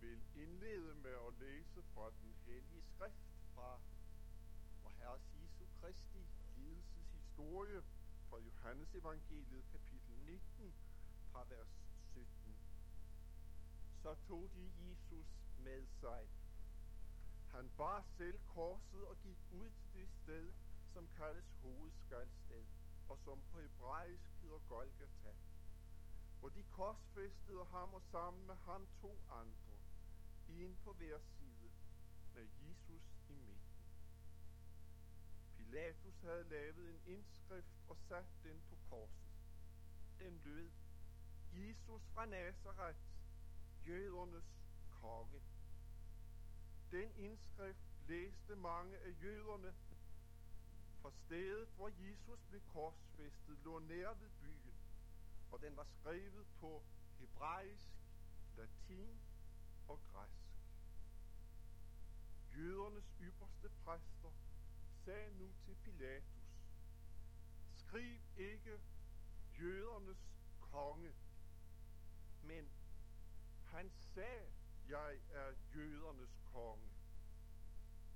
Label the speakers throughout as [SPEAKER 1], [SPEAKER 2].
[SPEAKER 1] Jeg vil indlede med at læse fra den hellige skrift fra vor Herres Jesu Kristi lidelses historie fra Johannes evangeliet kapitel 19 fra vers 17. Så tog de Jesus med sig. Han bar selv korset og gik ud til det sted, som kaldes hovedskaldsted, og som på hebraisk hedder Golgata hvor de korsfæstede ham og sammen med ham to andre, en på hver side, med Jesus i midten. Pilatus havde lavet en indskrift og sat den på korset. Den lød, Jesus fra Nazareth, jødernes konge. Den indskrift læste mange af jøderne, for stedet, hvor Jesus blev korsfæstet, lå nær ved byen og den var skrevet på hebraisk, latin og græsk. Jødernes ypperste præster sagde nu til Pilatus, skriv ikke jødernes konge, men han sagde, jeg er jødernes konge.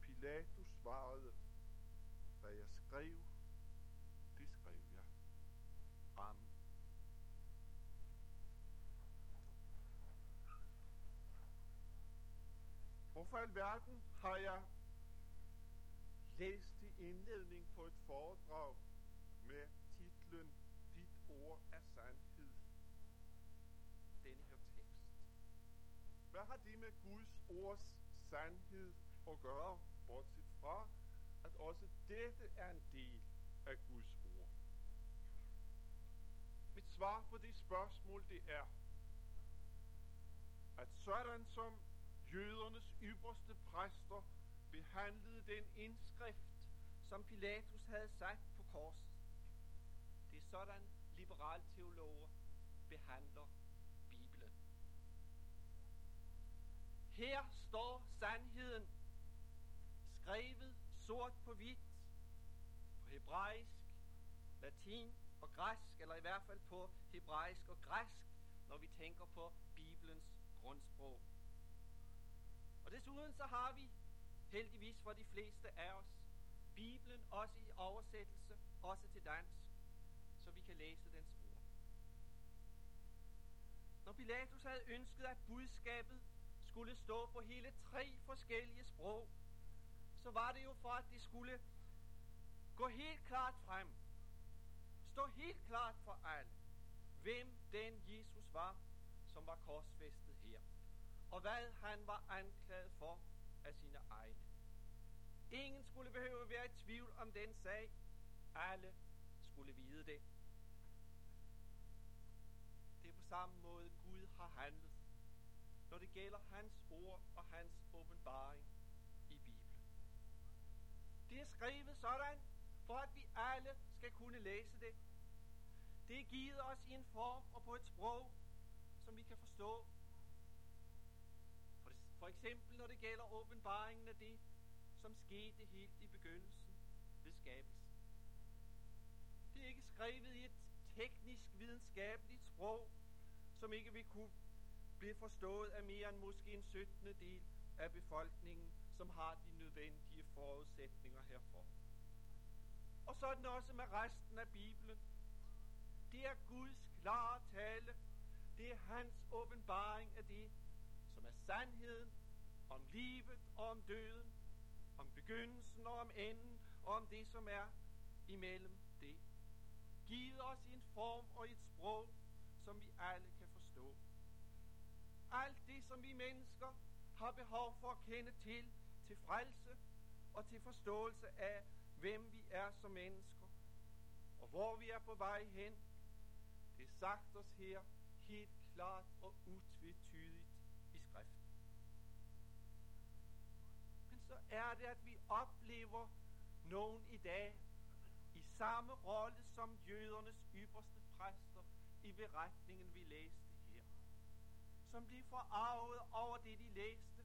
[SPEAKER 1] Pilatus svarede, hvad jeg skrev, det skrev jeg. Amen. Hvorfor alverden har jeg læst i indledning på et foredrag med titlen Dit ord er sandhed? Denne her tekst. Hvad har det med Guds ords sandhed at gøre, bortset fra, at også dette er en del af Guds ord? Mit svar på det spørgsmål, det er, at sådan som jødernes ypperste præster behandlede den indskrift, som Pilatus havde sat på korset. Det er sådan liberalteologer behandler Bibelen. Her står sandheden skrevet sort på hvidt på hebraisk, latin og græsk, eller i hvert fald på hebraisk og græsk, når vi tænker på Bibelens grundsprog. Og desuden så har vi, heldigvis for de fleste af os, Bibelen også i oversættelse, også til dansk, så vi kan læse dens ord. Når Pilatus havde ønsket, at budskabet skulle stå på hele tre forskellige sprog, så var det jo for, at det skulle gå helt klart frem. Stå helt klart for alle, hvem den Jesus var, som var korsfæstet og hvad han var anklaget for af sine egne. Ingen skulle behøve at være i tvivl om den sag. Alle skulle vide det. Det er på samme måde, Gud har handlet, når det gælder hans ord og hans åbenbaring i Bibelen. Det er skrevet sådan, for at vi alle skal kunne læse det. Det er givet os i en form og på et sprog, som vi kan forstå for eksempel når det gælder åbenbaringen af det, som skete helt i begyndelsen ved skabelsen. Det er ikke skrevet i et teknisk videnskabeligt sprog, som ikke vil kunne blive forstået af mere end måske en 17. del af befolkningen, som har de nødvendige forudsætninger herfor. Og sådan også med resten af Bibelen. Det er Guds klare tale. Det er hans åbenbaring af det, som er sandheden om livet og om døden, om begyndelsen og om enden, og om det, som er imellem det. Givet os en form og et sprog, som vi alle kan forstå. Alt det, som vi mennesker har behov for at kende til, til frelse og til forståelse af, hvem vi er som mennesker, og hvor vi er på vej hen, det er sagt os her helt klart og utvetydigt er det, at vi oplever nogen i dag i samme rolle som jødernes ypperste præster i beretningen, vi læste her. Som blev forarvet over det, de læste,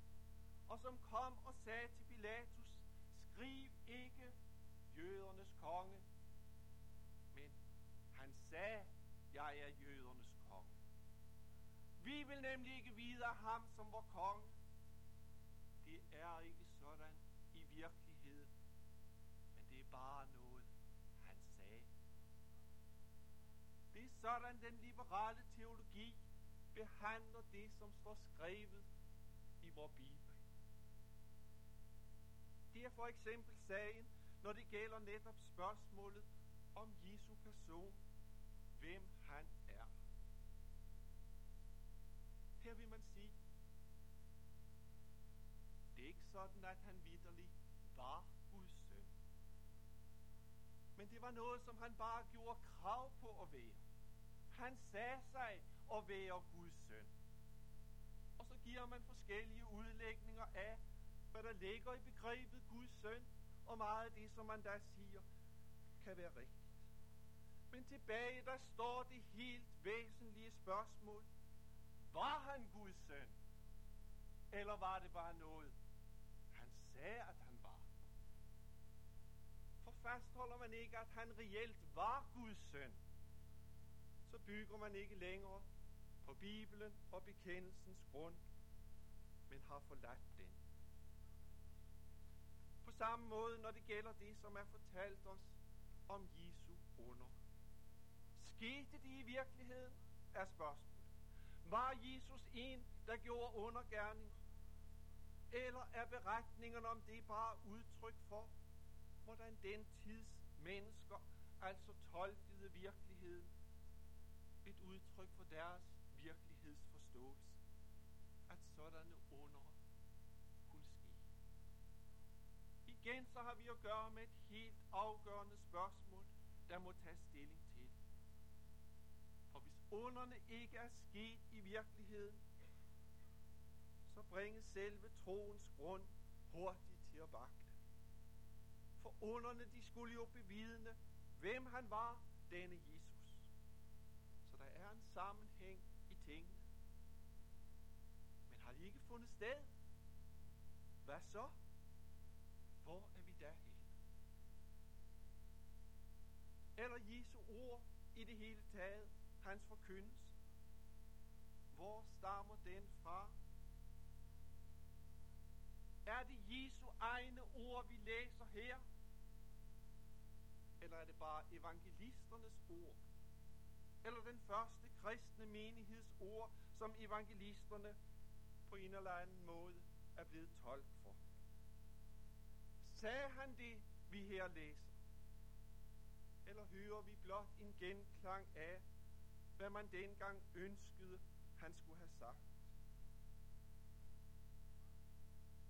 [SPEAKER 1] og som kom og sagde til Pilatus, skriv ikke jødernes konge, men han sagde, jeg er jødernes konge. Vi vil nemlig ikke vide af ham som vor konge. Det er ikke sådan i virkeligheden, men det er bare noget, han sagde. Det er sådan, den liberale teologi behandler det, som står skrevet i vores Bibel. Det er for eksempel sagen, når det gælder netop spørgsmålet om Jesu person, hvem han er. Her vil man sige, det er ikke sådan, at han vidderlig var Guds søn. Men det var noget, som han bare gjorde krav på at være. Han sagde sig at være Guds søn. Og så giver man forskellige udlægninger af, hvad der ligger i begrebet Guds søn, og meget af det, som man der siger, kan være rigtigt. Men tilbage, der står det helt væsentlige spørgsmål. Var han Guds søn? Eller var det bare noget, sagde, at han var? For fastholder man ikke, at han reelt var Guds søn, så bygger man ikke længere på Bibelen og bekendelsens grund, men har forladt den. På samme måde, når det gælder det, som er fortalt os om Jesu under. Skete det i virkeligheden, er spørgsmålet. Var Jesus en, der gjorde undergærning? Eller er beretningerne om det bare udtryk for, hvordan den tids mennesker altså tolkede virkeligheden? Et udtryk for deres virkelighedsforståelse. At sådanne under kunne ske. Igen så har vi at gøre med et helt afgørende spørgsmål, der må tage stilling til. For hvis underne ikke er sket i virkeligheden, så bringes selve troens grund hurtigt til at vakle. For underne, de skulle jo bevidne, hvem han var, denne Jesus. Så der er en sammenhæng i tingene. Men har de ikke fundet sted? Hvad så? Hvor er vi derhen? Eller Jesu ord i det hele taget, hans forkyndelse. Hvor stammer den fra? Er det Jesu egne ord, vi læser her? Eller er det bare evangelisternes ord? Eller den første kristne menigheds ord, som evangelisterne på en eller anden måde er blevet tolk for? Sagde han det, vi her læser? Eller hører vi blot en genklang af, hvad man dengang ønskede, han skulle have sagt?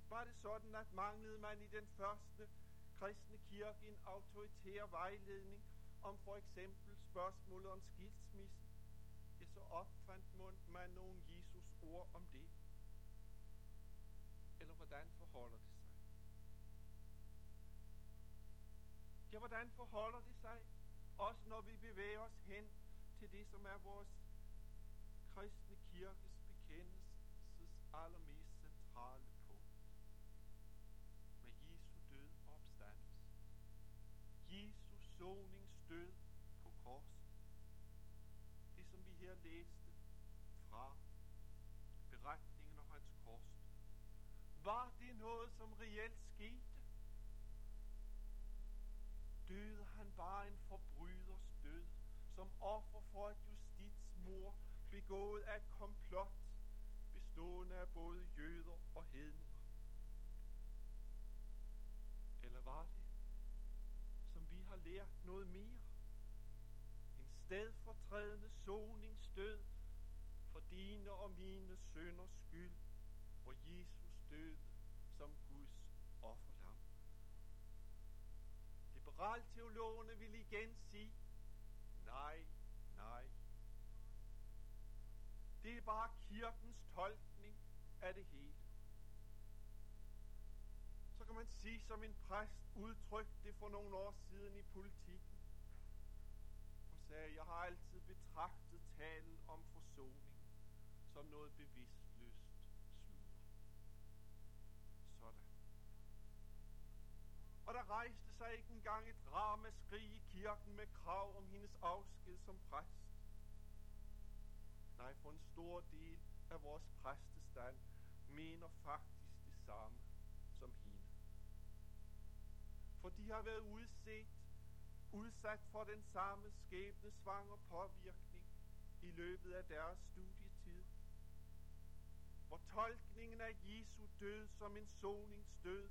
[SPEAKER 1] Var det sådan, at manglede man i den første kristne kirke en autoritær vejledning om for eksempel spørgsmålet om skilsmisse, ja, så opfandt man nogle Jesus ord om det. Eller hvordan forholder det sig? Ja, hvordan forholder det sig, også når vi bevæger os hen til det, som er vores kristne kirkes bekendelses allermest centrale soningsdød på korset. Det, som vi her læste fra beretningen om hans kors. Var det noget, som reelt skete? Døde han bare en forbryders død, som offer for et justitsmord, begået af et komplot, bestående af både jøder og hedninger? Eller var det, har lært noget mere? En stedfortrædende soningsdød for dine og mine sønders skyld, hvor Jesus døde som Guds offerlam. Liberalteologerne vil igen sige, nej, nej. Det er bare kirkens tolkning af det hele. Kan man sige, som en præst udtrykte det for nogle år siden i politikken. og sagde, jeg har altid betragtet talen om forsoning som noget bevidstløst sludder. Sådan. Og der rejste sig ikke engang et ramaskrig i kirken med krav om hendes afsked som præst. Nej, for en stor stor del af vores præstestand mener faktisk det samme som hende. For de har været udset, udsat for den samme skæbne svanger påvirkning i løbet af deres studietid. Hvor tolkningen af Jesu død som en soningsdød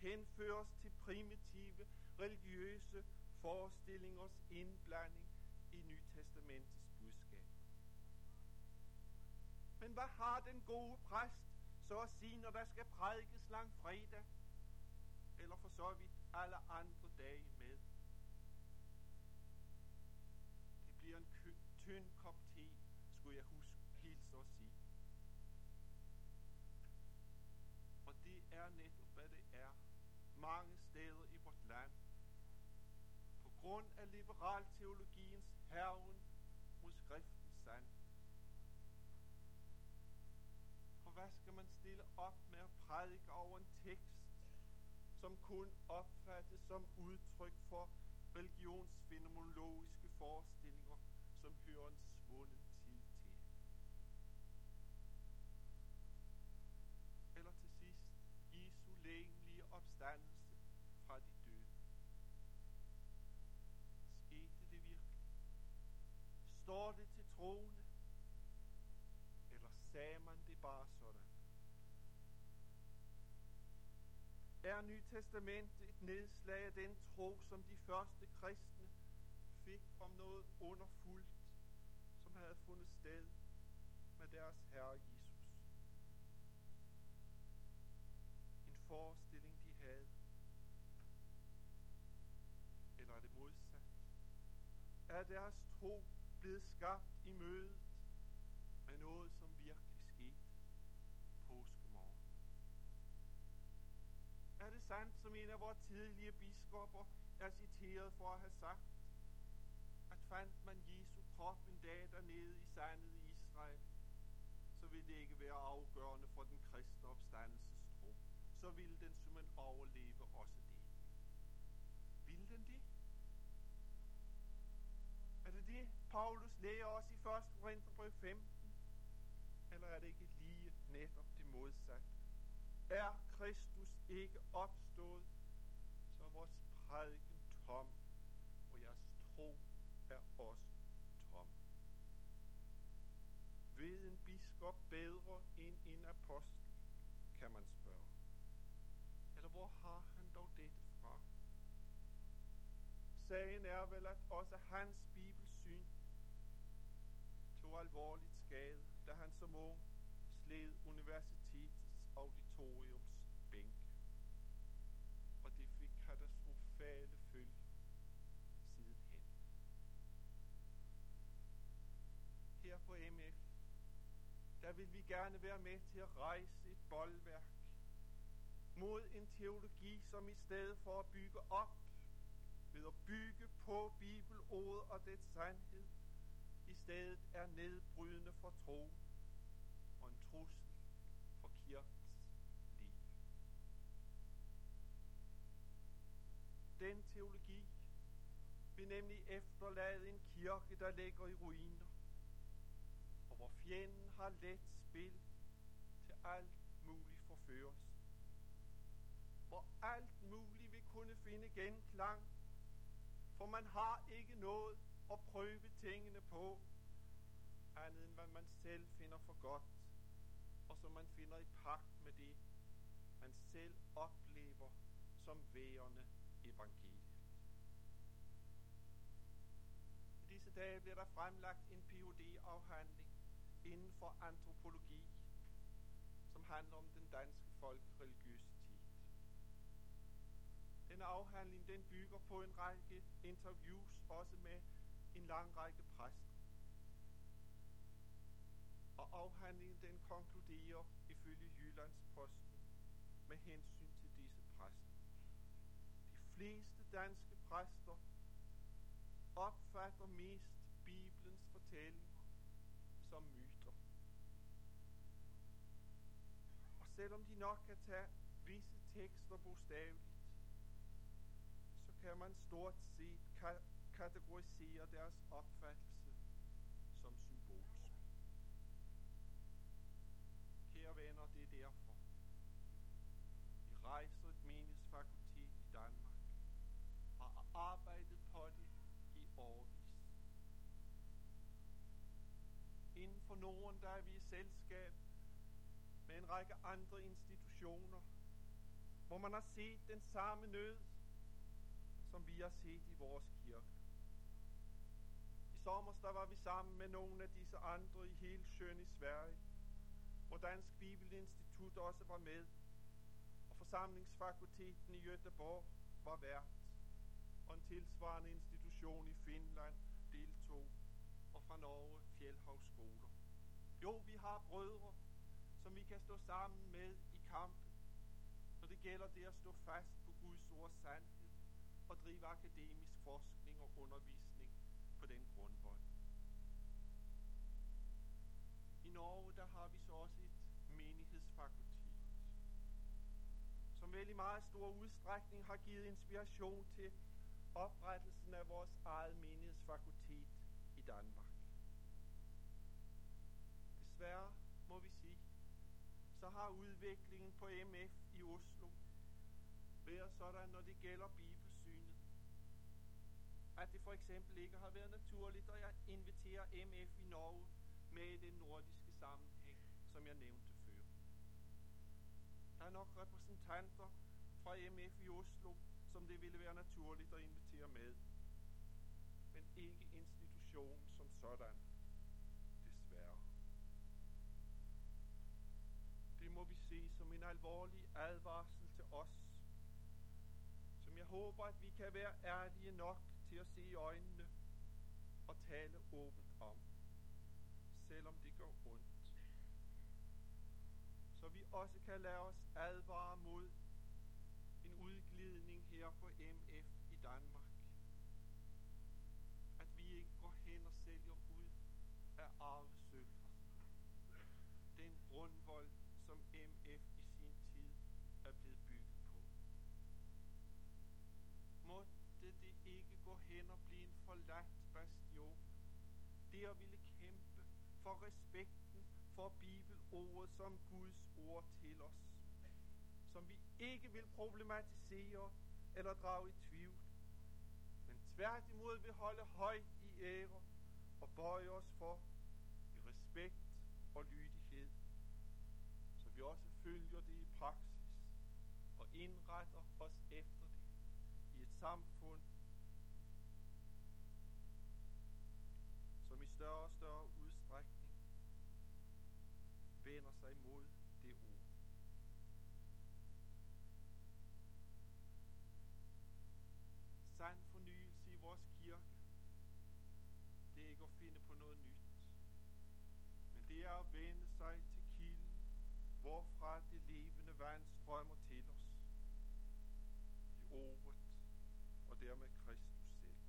[SPEAKER 1] henføres til primitive religiøse forestillingers indblanding i Nytestamentets budskab. Men hvad har den gode præst så at sige, når der skal prædikes lang fredag? Eller for så vidt alle andre dage med? Det bliver en tynd kop te, skulle jeg huske hilse at sige. Og det er netop, hvad det er mange steder i vort land. På grund af liberal teologiens herven mod skriftens sand. For hvad skal man stille op med at prædike over en tekst, som kun opfattes som udtryk for religionsfenomenologiske forestillinger, som hører en svunden tid til. Eller til sidst, Jesu lægemlige opstandelse fra de døde. Skete det virkelig? Står det til troende? Eller sagde man det bare sådan? Er Nyt Testament et nedslag af den tro, som de første kristne fik om noget underfuldt, som havde fundet sted med deres Herre Jesus? En forestilling, de havde. Eller er det modsat? Er deres tro blevet skabt i mødet med noget, som virker? Er det sandt, som en af vores tidlige biskopper er citeret for at have sagt, at fandt man Jesu krop en dag dernede i sandet i Israel, så ville det ikke være afgørende for den kristne opstandelses tro. Så ville den simpelthen overleve også det. Vil den det? Er det det, Paulus lærer os i 1. Korintherbrev 15? Eller er det ikke lige netop det modsatte? Er Kristus ikke opstået, så er vores prædiken tom, og jeres tro er også tom. Ved en biskop bedre end en apostel, kan man spørge. Eller hvor har han dog dette fra? Sagen er vel, at også hans bibelsyn tog alvorligt skade, da han som ung sled universitetets auditoriums bænk. Og det fik katastrofale følger sidenhen. Her på MF, der vil vi gerne være med til at rejse et boldværk mod en teologi, som i stedet for at bygge op, ved at bygge på bibelordet og dets sandhed, i stedet er nedbrydende for tro og en trussel Den teologi vil nemlig efterlade en kirke, der ligger i ruiner, og hvor fjenden har let spil til alt mulig forføres. Hvor alt muligt vil kunne finde genklang, for man har ikke noget at prøve tingene på, andet end hvad man selv finder for godt, og som man finder i pagt med det, man selv oplever som værende evangeliet. I disse dage bliver der fremlagt en Ph.D.-afhandling inden for antropologi, som handler om den danske folkreligiøsitet. Denne afhandling den bygger på en række interviews, også med en lang række præster. Og afhandlingen den konkluderer ifølge Jyllands Posten med hensyn fleste danske præster opfatter mest Bibelens fortællinger som myter. Og selvom de nok kan tage visse tekster bogstaveligt, så kan man stort set ka- kategorisere deres opfattelse som symbolsk. Kære venner, det er derfor. Vi rejser et meningsfakultet arbejdet på det i årvis. Inden for Norden, der er vi i selskab med en række andre institutioner, hvor man har set den samme nød, som vi har set i vores kirke. I sommer der var vi sammen med nogle af disse andre i Helsjøen i Sverige, hvor Dansk Bibelinstitut også var med, og forsamlingsfakulteten i Göteborg var vært, og en tilsvarende institution i Finland deltog, og fra Norge Fjellhavsskoler. Jo, vi har brødre, som vi kan stå sammen med i kampen, når det gælder det at stå fast på Guds ord sandhed og drive akademisk forskning og undervisning på den grundvold. I Norge, der har vi så også et menighedsfakultet, som vel i meget stor udstrækning har givet inspiration til oprettelsen af vores eget menighedsfakultet i Danmark. Desværre må vi sige, så har udviklingen på MF i Oslo været sådan, når det gælder bibelsynet, at det for eksempel ikke har været naturligt at invitere MF i Norge med i den nordiske sammenhæng, som jeg nævnte før. Der er nok repræsentanter fra MF i Oslo, som det ville være naturligt at invitere med, men ikke institutionen som sådan, desværre. Det må vi se som en alvorlig advarsel til os, som jeg håber, at vi kan være ærlige nok til at se i øjnene og tale åbent om, selvom det gør ondt. Så vi også kan lade os advare mod en her på MF i Danmark. At vi ikke går hen og sælger ud af arvesølv. Den grundvold, som MF i sin tid er blevet bygget på. Måtte det ikke gå hen og blive en forladt bastion. Det at ville kæmpe for respekten for bibelordet som Guds ord til os. Som vi ikke vil problematisere eller drage i tvivl, men tværtimod vil holde højt i ære og bøje os for i respekt og lydighed, så vi også følger det i praksis og indretter os efter det i et samfund, som i større og større udstrækning vender sig mod ikke at finde på noget nyt, men det er at vende sig til kilden, hvorfra det levende vand strømmer til os. I ordet og dermed Kristus selv.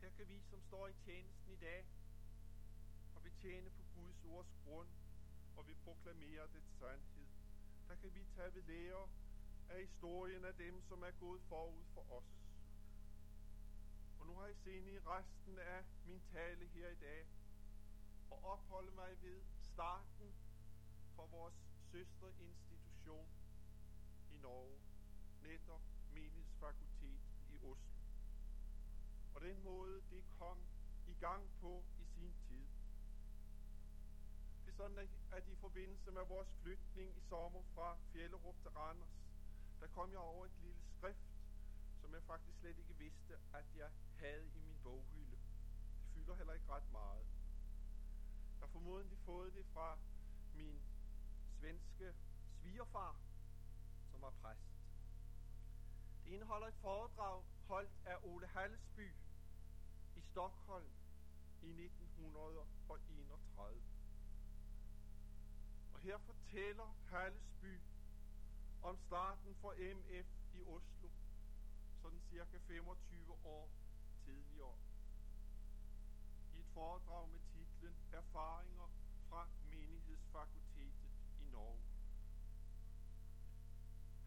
[SPEAKER 1] Her kan vi, som står i tjenesten i dag, og betjene på Guds ords grund, og vi proklamerer det sandhed. Der kan vi tage ved lære af historien af dem, som er gået forud for os. Og nu har jeg set i resten af min tale her i dag, og opholde mig ved starten for vores søsterinstitution i Norge, netop menighedsfakultet i Oslo. Og den måde, det kom i gang på i sin tid. Det er sådan, at i forbindelse med vores flytning i sommer fra Fjellerup til Randers, der kom jeg over et lille skrift, som jeg faktisk slet ikke vidste, at jeg havde i min boghylde. Det fylder heller ikke ret meget. Jeg har formodentlig fået det fra min svenske svigerfar, som var præst. Det indeholder et foredrag holdt af Ole Hallesby i Stockholm i 1931. Og her fortæller Hallesby om starten for MF i Oslo, sådan cirka 25 år tidligere. I et foredrag med titlen Erfaringer fra menighedsfakultetet i Norge.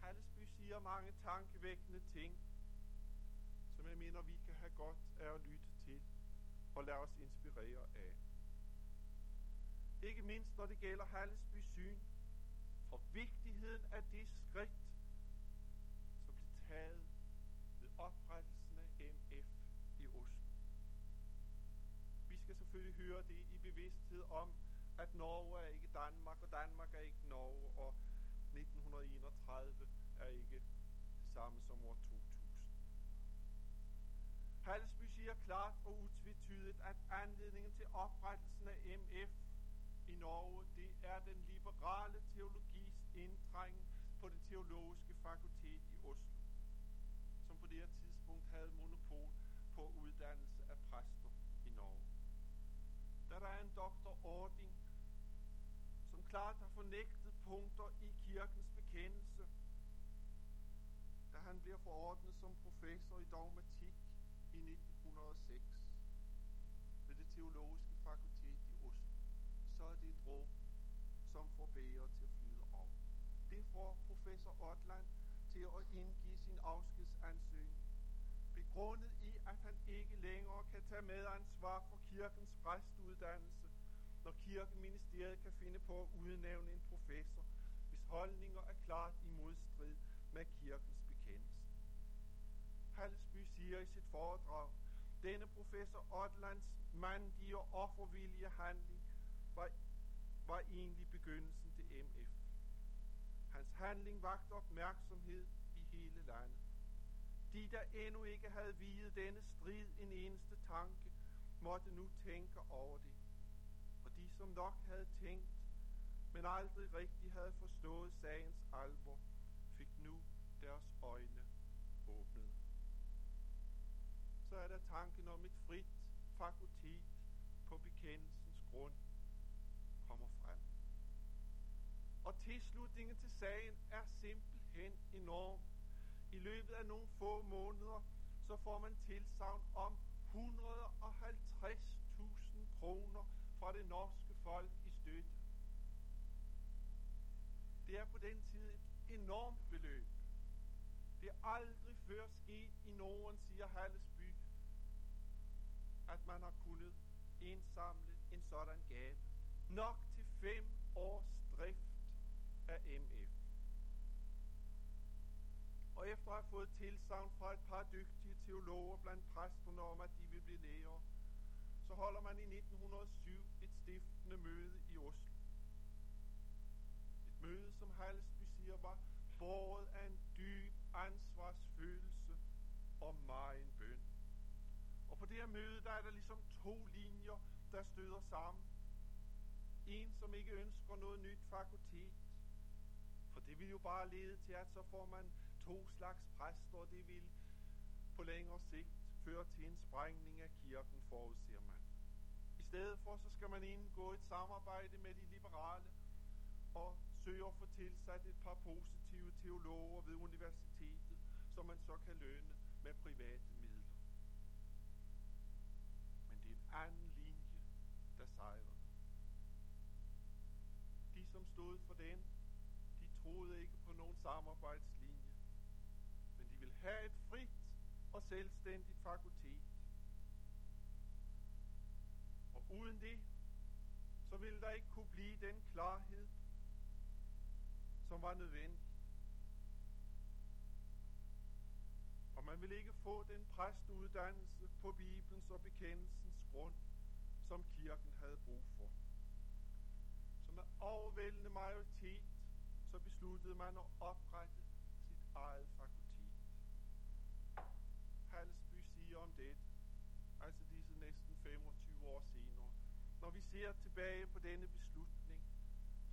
[SPEAKER 1] Hallesby siger mange tankevækkende ting, som jeg mener, vi kan have godt af at lytte til og lade os inspirere af. Ikke mindst når det gælder Hallesby syn for vigtigheden af det skridt, som blev taget selvfølgelig høre det i bevidsthed om, at Norge er ikke Danmark, og Danmark er ikke Norge, og 1931 er ikke det samme som år 2000. Halsby siger klart og utvetydigt, at anledningen til oprettelsen af MF i Norge, det er den liberale teologis indtrængen på det teologiske fakultet i Oslo, som på det her tidspunkt havde monopol på uddannelse. Der er en doktor Ording, som klart har fornægtet punkter i kirkens bekendelse, da han bliver forordnet som professor i dogmatik i 1906 ved det teologiske fakultet i Oslo, så er det et som får bæger til at flyde over. Det får professor Otland til at indgive sin afskedsansøgning, begrundet at han ikke længere kan tage medansvar for kirkens præstuddannelse, når kirkeministeriet kan finde på at udnævne en professor, hvis holdninger er klart i modstrid med kirkens bekendelse. Halsby siger i sit foredrag, denne professor Otlands mandige og offervillige handling var, var egentlig begyndelsen til MF. Hans handling vagte opmærksomhed i hele landet. De, der endnu ikke havde videt denne strid en eneste tanke, måtte nu tænke over det. Og de, som nok havde tænkt, men aldrig rigtig havde forstået sagens alvor, fik nu deres øjne åbnet. Så er der tanken om et frit fakultet på bekendelsens grund kommer frem. Og tilslutningen til sagen er simpelthen enorm. I løbet af nogle få måneder, så får man tilsavn om 150.000 kroner fra det norske folk i støtte. Det er på den tid et enormt beløb. Det er aldrig før sket i Norden, siger Hallesby, at man har kunnet indsamle en sådan gave. Nok til fem års drift af MF. Og efter at have fået tilsavn fra et par dygtige teologer blandt præsterne om, at de vil blive læger, så holder man i 1907 et stiftende møde i Oslo. Et møde, som Halsby siger, var båret af en dyb ansvarsfølelse og meget bøn. Og på det her møde, der er der ligesom to linjer, der støder sammen. En, som ikke ønsker noget nyt fakultet. For det vil jo bare lede til, at så får man to slags præster, det vil på længere sigt føre til en sprængning af kirken, forudser man. I stedet for, så skal man indgå et samarbejde med de liberale og søge at få tilsat et par positive teologer ved universitetet, som man så kan lønne med private midler. Men det er en anden linje, der sejrer. De, som stod for den, de troede ikke på nogen samarbejds have et frit og selvstændigt fakultet. Og uden det, så ville der ikke kunne blive den klarhed, som var nødvendig. Og man vil ikke få den præstuddannelse på Bibelens og bekendelsens grund, som kirken havde brug for. Så med overvældende majoritet, så besluttede man at oprette sit eget Når vi ser tilbage på denne beslutning,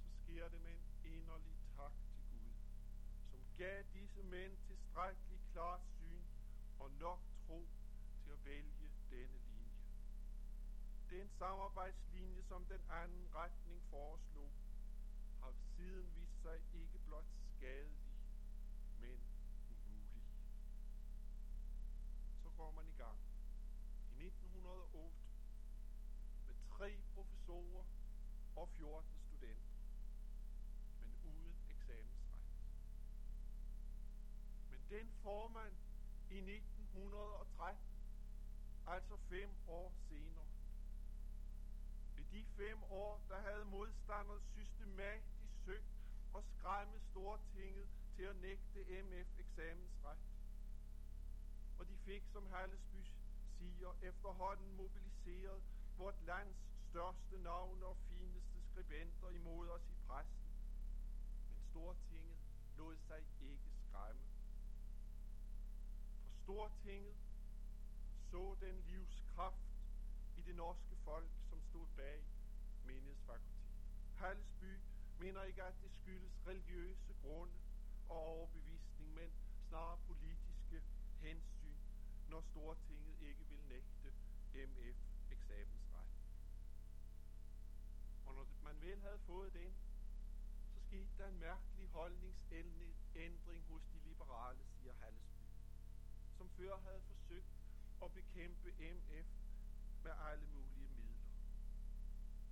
[SPEAKER 1] så sker det med en inderlig tak til Gud, som gav disse mænd tilstrækkeligt klart syn og nok tro til at vælge denne linje. Den samarbejdslinje, som den anden retning foreslog, har siden vist sig ikke blot skade professorer og 14 studenter, men uden eksamensret. Men den formand i 1913, altså fem år senere. I de fem år, der havde modstanderne systematisk søgt at skræmme Stortinget til at nægte MF eksamensret. Og de fik, som Hallesby siger, efterhånden mobiliseret vort lands største navne og fineste skribenter imod os i pressen. Men Stortinget lod sig ikke skræmme. For Stortinget så den livskraft i det norske folk, som stod bag menighedsfakultetet. Halsby mener ikke, at det skyldes religiøse grunde og overbevisning, men snarere politiske hensyn, når Stortinget ikke vil nægte MF eksamensret. Og når man vel havde fået den, så skete der en mærkelig holdningsændring hos de liberale, siger Hallesby, som før havde forsøgt at bekæmpe MF med alle mulige midler.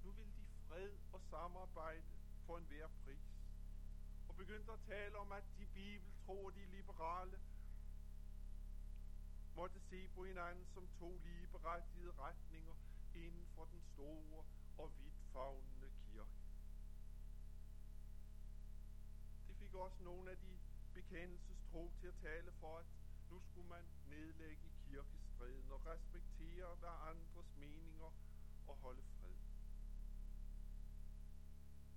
[SPEAKER 1] Nu vil de fred og samarbejde for enhver pris. Og begyndte at tale om, at de bibeltro de liberale måtte se på hinanden som to ligeberettigede retninger inden for den store og vidtfavnende kirke. Det fik også nogle af de bekendelsestro til at tale for, at nu skulle man nedlægge kirkestriden og respektere hver andres meninger og holde fred.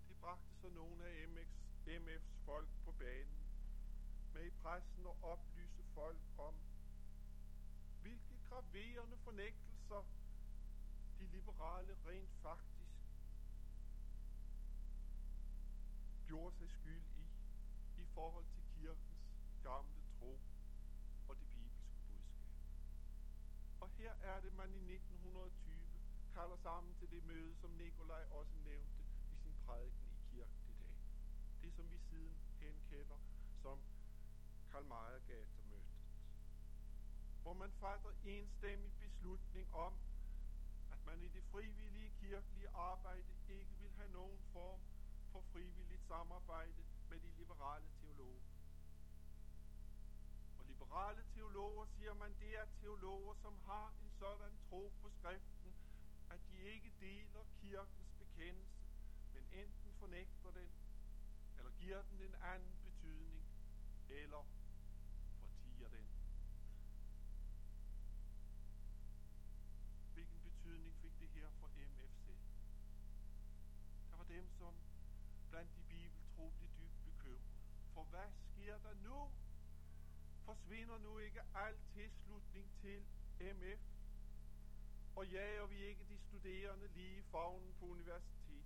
[SPEAKER 1] Det bragte så nogle af MX, MF's folk på banen med i pressen og oplyse folk om, hvilke graverende fornægtelser de liberale rent faktisk gjorde sig skyld forhold til kirkens gamle tro og det bibelske budskab. Og her er det, man i 1920 kalder sammen til det møde, som Nikolaj også nævnte i sin prædiken i kirken i dag. Det, som vi siden henkender som Karl Majergata-mødet. Hvor man fatter enstemmig beslutning om, at man i det frivillige kirkelige arbejde ikke vil have nogen form for frivilligt samarbejde med de liberale teologer. Og liberale teologer, siger man, det er teologer, som har en sådan tro på skriften, at de ikke deler kirkens bekendelse, men enten fornægter den, eller giver den en anden betydning, eller fortiger den. Hvilken betydning fik det her for MFC? Der var dem, som blandt de bibeltro blev. For hvad sker der nu? Forsvinder nu ikke al tilslutning til MF? Og jager vi ikke de studerende lige i fagnen på universitetet?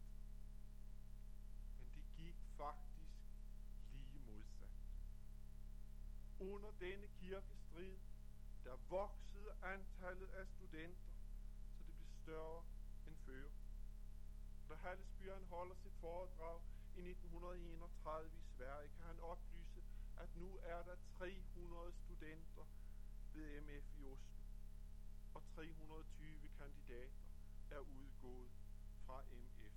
[SPEAKER 1] Men det gik faktisk lige modsat. Under denne kirkestrid, der voksede antallet af studenter, så det blev større end før. Da Hallesbjørn holder sit foredrag i 1931 i Sverige, kan han oplyse, at nu er der 300 studenter ved MF i Oslo, og 320 kandidater er udgået fra MF.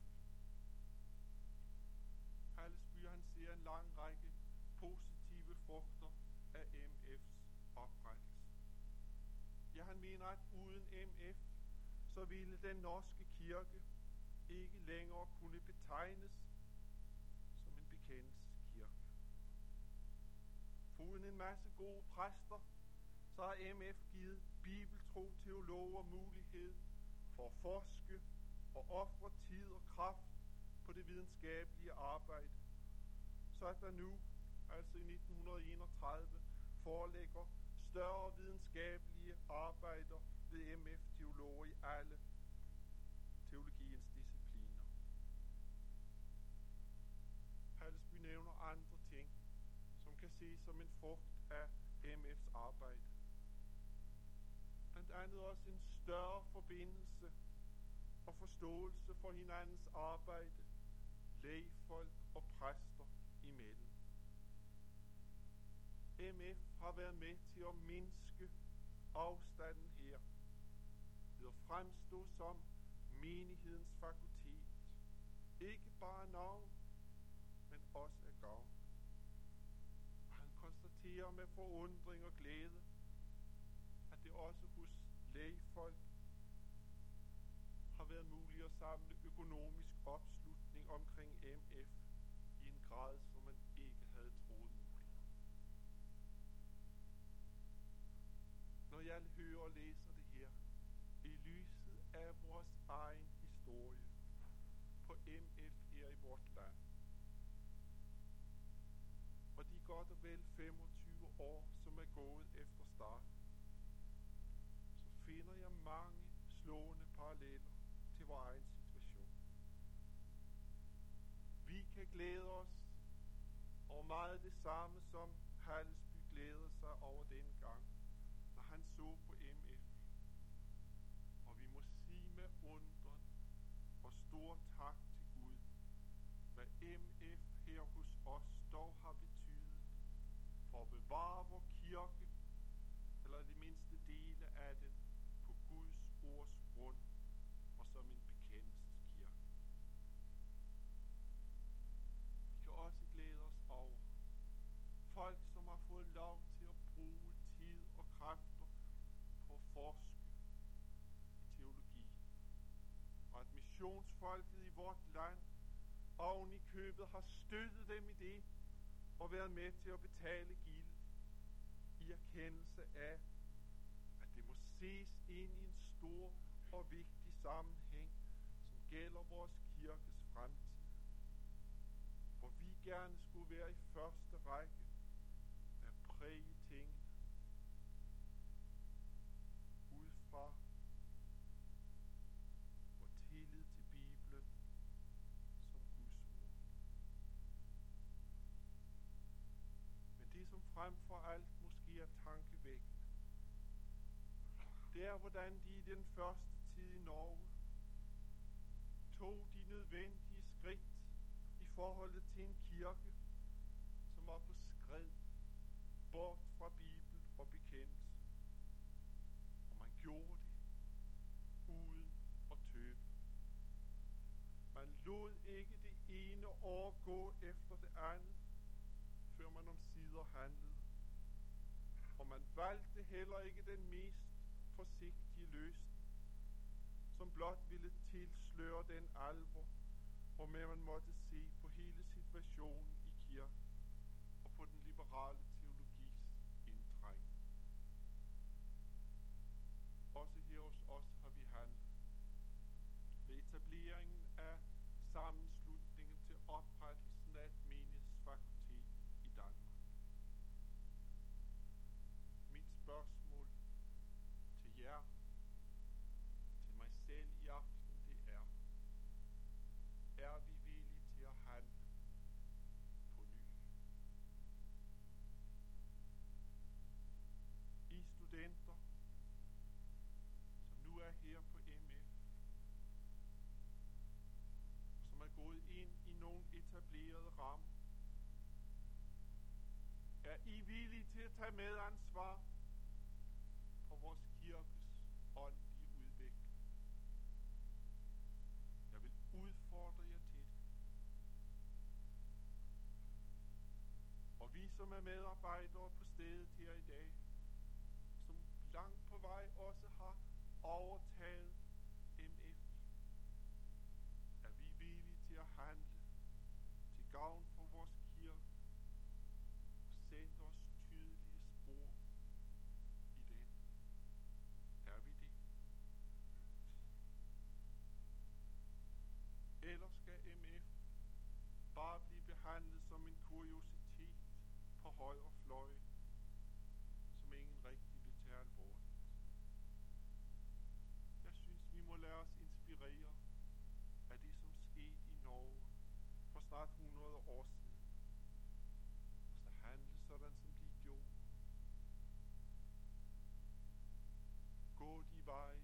[SPEAKER 1] Hallesby han ser en lang række positive frugter af MF's oprettelse. Ja, han mener, at uden MF, så ville den norske kirke ikke længere kunne betegnes Foruden en masse gode præster, så har MF givet bibeltro teologer mulighed for at forske og ofre tid og kraft på det videnskabelige arbejde, så at der nu, altså i 1931, foreligger større videnskabelige arbejder ved MF-teologer i alle teologiens discipliner. Hallesby nævner andre ting, som en frugt af MF's arbejde. Blandt andet også en større forbindelse og forståelse for hinandens arbejde, lægfolk og præster imellem. MF har været med til at mindske afstanden her ved at fremstå som menighedens fakultet. Ikke bare navn, men også af gavn. Konstaterer med forundring og glæde, at det også hos lægefolk har været muligt at samle økonomisk opslutning omkring MF i en grad, som man ikke havde troet muligt. når jeg hører og læser det her, i lyset af vores egen historie på MF her i vort land, godt og vel 25 år, som er gået efter start, så finder jeg mange slående paralleller til vores egen situation. Vi kan glæde os over meget det samme, som Hallesby glædede sig over den gang, når han så på MF. Og vi må sige med undren og stor tak til Gud, hvad MF for bevare vor kirke, eller det mindste dele af den, på Guds ords grund og som en bekendelseskirke. Vi kan også glæde os over folk, som har fået lov til at bruge tid og kræfter på at forske i teologi. Og at missionsfolket i vort land oven i købet har støttet dem i det og været med til at betale givet i erkendelse af, at det må ses ind i en stor og vigtig sammenhæng, som gælder vores kirkes fremtid. Hvor vi gerne skulle være i første række med at præge det er, hvordan de i den første tid i Norge tog de nødvendige skridt i forholdet til en kirke, som var på skred bort fra Bibel og bekendelse. Og man gjorde det uden at tøve. Man lod ikke det ene år gå efter det andet, før man om sider handlede. Og man valgte heller ikke den mest forsigtige løsning, som blot ville tilsløre den alvor, hvor man måtte se på hele situationen. Til at tage medansvar for vores kirkes åndelige udvikling? Jeg vil udfordre jer til det. Og vi, som er medarbejdere på stedet her i dag, som langt på vej også har overtaget MF, er vi villige til at handle højre fløj, som ingen rigtig vil tage alvorligt? Jeg synes, vi må lade os inspirere af det, som skete i Norge for snart 100 år siden. Og så handle sådan, som de gjorde. Gå de veje,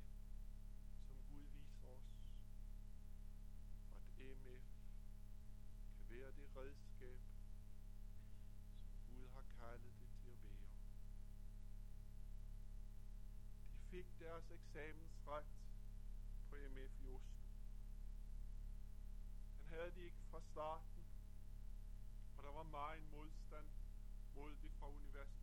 [SPEAKER 1] som Gud viser os. Og at MF kan være det redskab, har kaldet det til at være. De fik deres eksamensret på MF i Oslo. Den havde de ikke fra starten, og der var meget modstand mod det fra universitetet